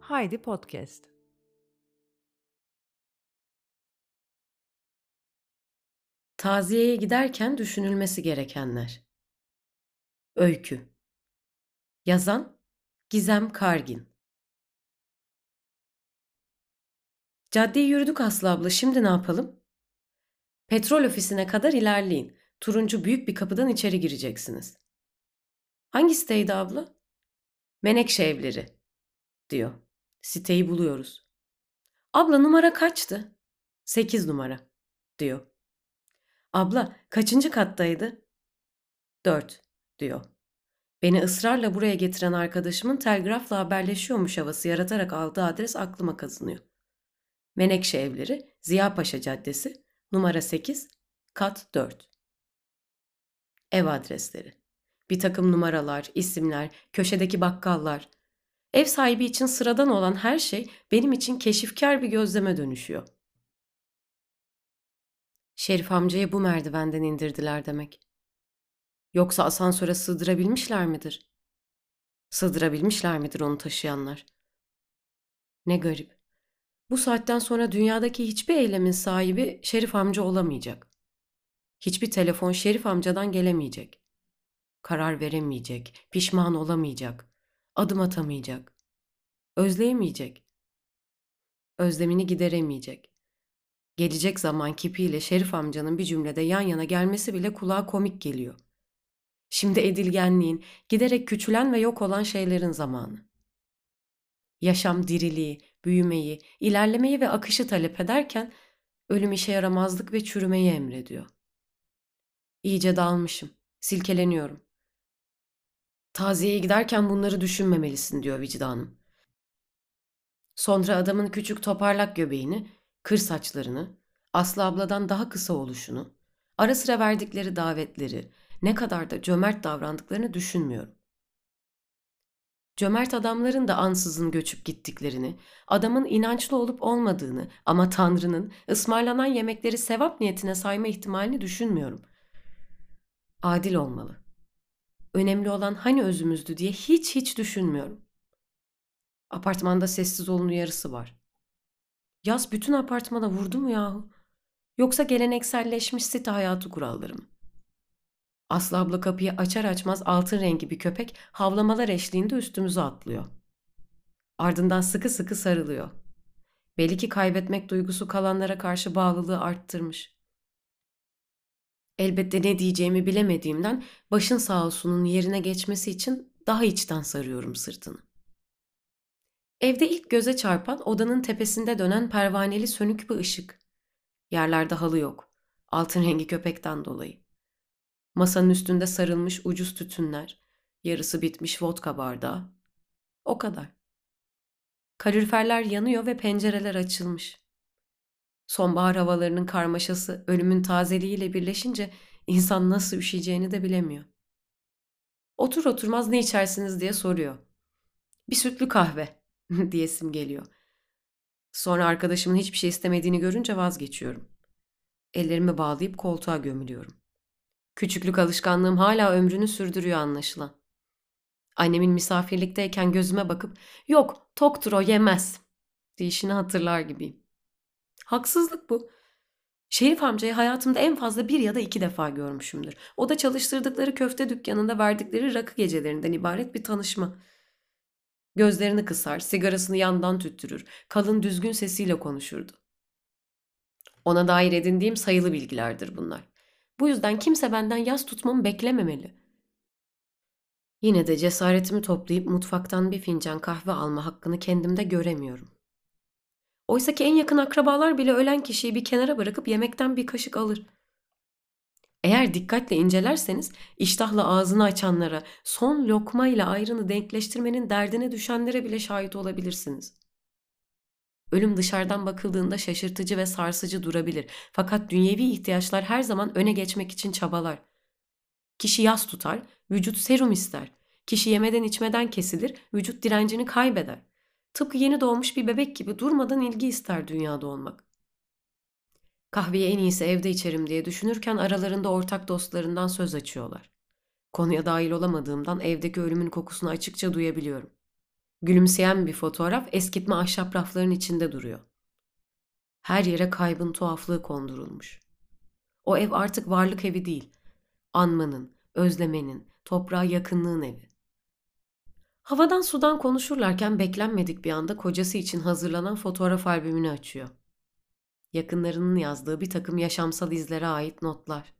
Haydi Podcast. Taziyeye giderken düşünülmesi gerekenler. Öykü. Yazan Gizem Kargin. Caddeyi yürüdük Aslı abla. Şimdi ne yapalım? Petrol ofisine kadar ilerleyin. Turuncu büyük bir kapıdan içeri gireceksiniz. Hangi siteydi abla? Menekşe evleri, diyor. Siteyi buluyoruz. Abla numara kaçtı? Sekiz numara, diyor. Abla kaçıncı kattaydı? Dört, diyor. Beni ısrarla buraya getiren arkadaşımın telgrafla haberleşiyormuş havası yaratarak aldığı adres aklıma kazınıyor. Menekşe Evleri, Ziya Paşa Caddesi, numara 8, kat 4. Ev adresleri. Bir takım numaralar, isimler, köşedeki bakkallar. Ev sahibi için sıradan olan her şey benim için keşifkar bir gözleme dönüşüyor. Şerif amcayı bu merdivenden indirdiler demek. Yoksa asansöre sığdırabilmişler midir? Sığdırabilmişler midir onu taşıyanlar? Ne garip. Bu saatten sonra dünyadaki hiçbir eylemin sahibi Şerif amca olamayacak. Hiçbir telefon Şerif amcadan gelemeyecek. Karar veremeyecek, pişman olamayacak, adım atamayacak. Özleyemeyecek. Özlemini gideremeyecek. Gelecek zaman kipiyle Şerif amcanın bir cümlede yan yana gelmesi bile kulağa komik geliyor. Şimdi edilgenliğin, giderek küçülen ve yok olan şeylerin zamanı. Yaşam diriliği, büyümeyi, ilerlemeyi ve akışı talep ederken ölüm işe yaramazlık ve çürümeyi emrediyor. İyice dalmışım, silkeleniyorum. Taziyeye giderken bunları düşünmemelisin diyor vicdanım. Sonra adamın küçük toparlak göbeğini, kır saçlarını, Aslı abladan daha kısa oluşunu, ara sıra verdikleri davetleri, ne kadar da cömert davrandıklarını düşünmüyorum. Cömert adamların da ansızın göçüp gittiklerini, adamın inançlı olup olmadığını ama Tanrı'nın ısmarlanan yemekleri sevap niyetine sayma ihtimalini düşünmüyorum. Adil olmalı. Önemli olan hani özümüzdü diye hiç hiç düşünmüyorum. Apartmanda sessiz olun uyarısı var. Yaz bütün apartmana vurdu mu yahu? Yoksa gelenekselleşmiş site hayatı kuralları mı? Aslı abla kapıyı açar açmaz altın rengi bir köpek havlamalar eşliğinde üstümüze atlıyor. Ardından sıkı sıkı sarılıyor. Belli ki kaybetmek duygusu kalanlara karşı bağlılığı arttırmış. Elbette ne diyeceğimi bilemediğimden başın sağ olsunun yerine geçmesi için daha içten sarıyorum sırtını. Evde ilk göze çarpan odanın tepesinde dönen pervaneli sönük bir ışık. Yerlerde halı yok. Altın rengi köpekten dolayı. Masanın üstünde sarılmış ucuz tütünler, yarısı bitmiş vodka bardağı. O kadar. Kaloriferler yanıyor ve pencereler açılmış. Sonbahar havalarının karmaşası ölümün tazeliğiyle birleşince insan nasıl üşüyeceğini de bilemiyor. Otur oturmaz ne içersiniz diye soruyor. Bir sütlü kahve diyesim geliyor. Sonra arkadaşımın hiçbir şey istemediğini görünce vazgeçiyorum. Ellerimi bağlayıp koltuğa gömülüyorum. Küçüklük alışkanlığım hala ömrünü sürdürüyor anlaşılan. Annemin misafirlikteyken gözüme bakıp yok toktur o yemez deyişini hatırlar gibiyim. Haksızlık bu. Şerif amcayı hayatımda en fazla bir ya da iki defa görmüşümdür. O da çalıştırdıkları köfte dükkanında verdikleri rakı gecelerinden ibaret bir tanışma. Gözlerini kısar, sigarasını yandan tüttürür, kalın düzgün sesiyle konuşurdu. Ona dair edindiğim sayılı bilgilerdir bunlar. Bu yüzden kimse benden yas tutmamı beklememeli. Yine de cesaretimi toplayıp mutfaktan bir fincan kahve alma hakkını kendimde göremiyorum. Oysa ki en yakın akrabalar bile ölen kişiyi bir kenara bırakıp yemekten bir kaşık alır. Eğer dikkatle incelerseniz iştahla ağzını açanlara, son lokma ile ayrını denkleştirmenin derdine düşenlere bile şahit olabilirsiniz. Ölüm dışarıdan bakıldığında şaşırtıcı ve sarsıcı durabilir. Fakat dünyevi ihtiyaçlar her zaman öne geçmek için çabalar. Kişi yas tutar, vücut serum ister. Kişi yemeden içmeden kesilir, vücut direncini kaybeder. Tıpkı yeni doğmuş bir bebek gibi durmadan ilgi ister dünyada olmak. Kahveyi en iyisi evde içerim diye düşünürken aralarında ortak dostlarından söz açıyorlar. Konuya dahil olamadığımdan evdeki ölümün kokusunu açıkça duyabiliyorum. Gülümseyen bir fotoğraf eskitme ahşap rafların içinde duruyor. Her yere kaybın tuhaflığı kondurulmuş. O ev artık varlık evi değil. Anmanın, özlemenin, toprağa yakınlığın evi. Havadan sudan konuşurlarken beklenmedik bir anda kocası için hazırlanan fotoğraf albümünü açıyor. Yakınlarının yazdığı bir takım yaşamsal izlere ait notlar.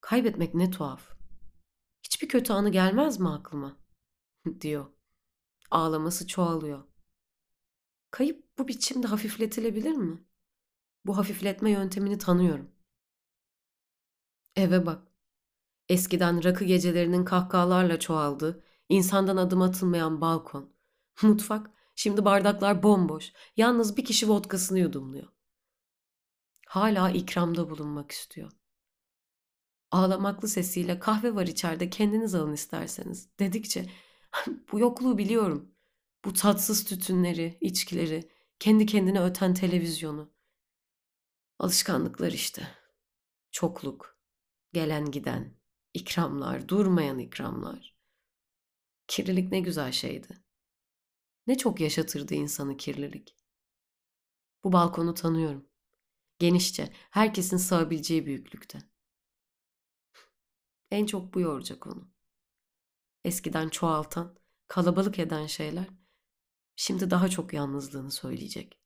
Kaybetmek ne tuhaf. Hiçbir kötü anı gelmez mi aklıma? diyor. Ağlaması çoğalıyor. Kayıp bu biçimde hafifletilebilir mi? Bu hafifletme yöntemini tanıyorum. Eve bak. Eskiden rakı gecelerinin kahkahalarla çoğaldığı, insandan adım atılmayan balkon. Mutfak, şimdi bardaklar bomboş. Yalnız bir kişi vodkasını yudumluyor. Hala ikramda bulunmak istiyor. Ağlamaklı sesiyle kahve var içeride kendiniz alın isterseniz dedikçe bu yokluğu biliyorum. Bu tatsız tütünleri, içkileri, kendi kendine öten televizyonu. Alışkanlıklar işte. Çokluk, gelen giden, ikramlar, durmayan ikramlar. Kirlilik ne güzel şeydi. Ne çok yaşatırdı insanı kirlilik. Bu balkonu tanıyorum. Genişçe, herkesin sığabileceği büyüklükte. En çok bu yoracak onu. Eskiden çoğaltan, kalabalık eden şeyler, şimdi daha çok yalnızlığını söyleyecek.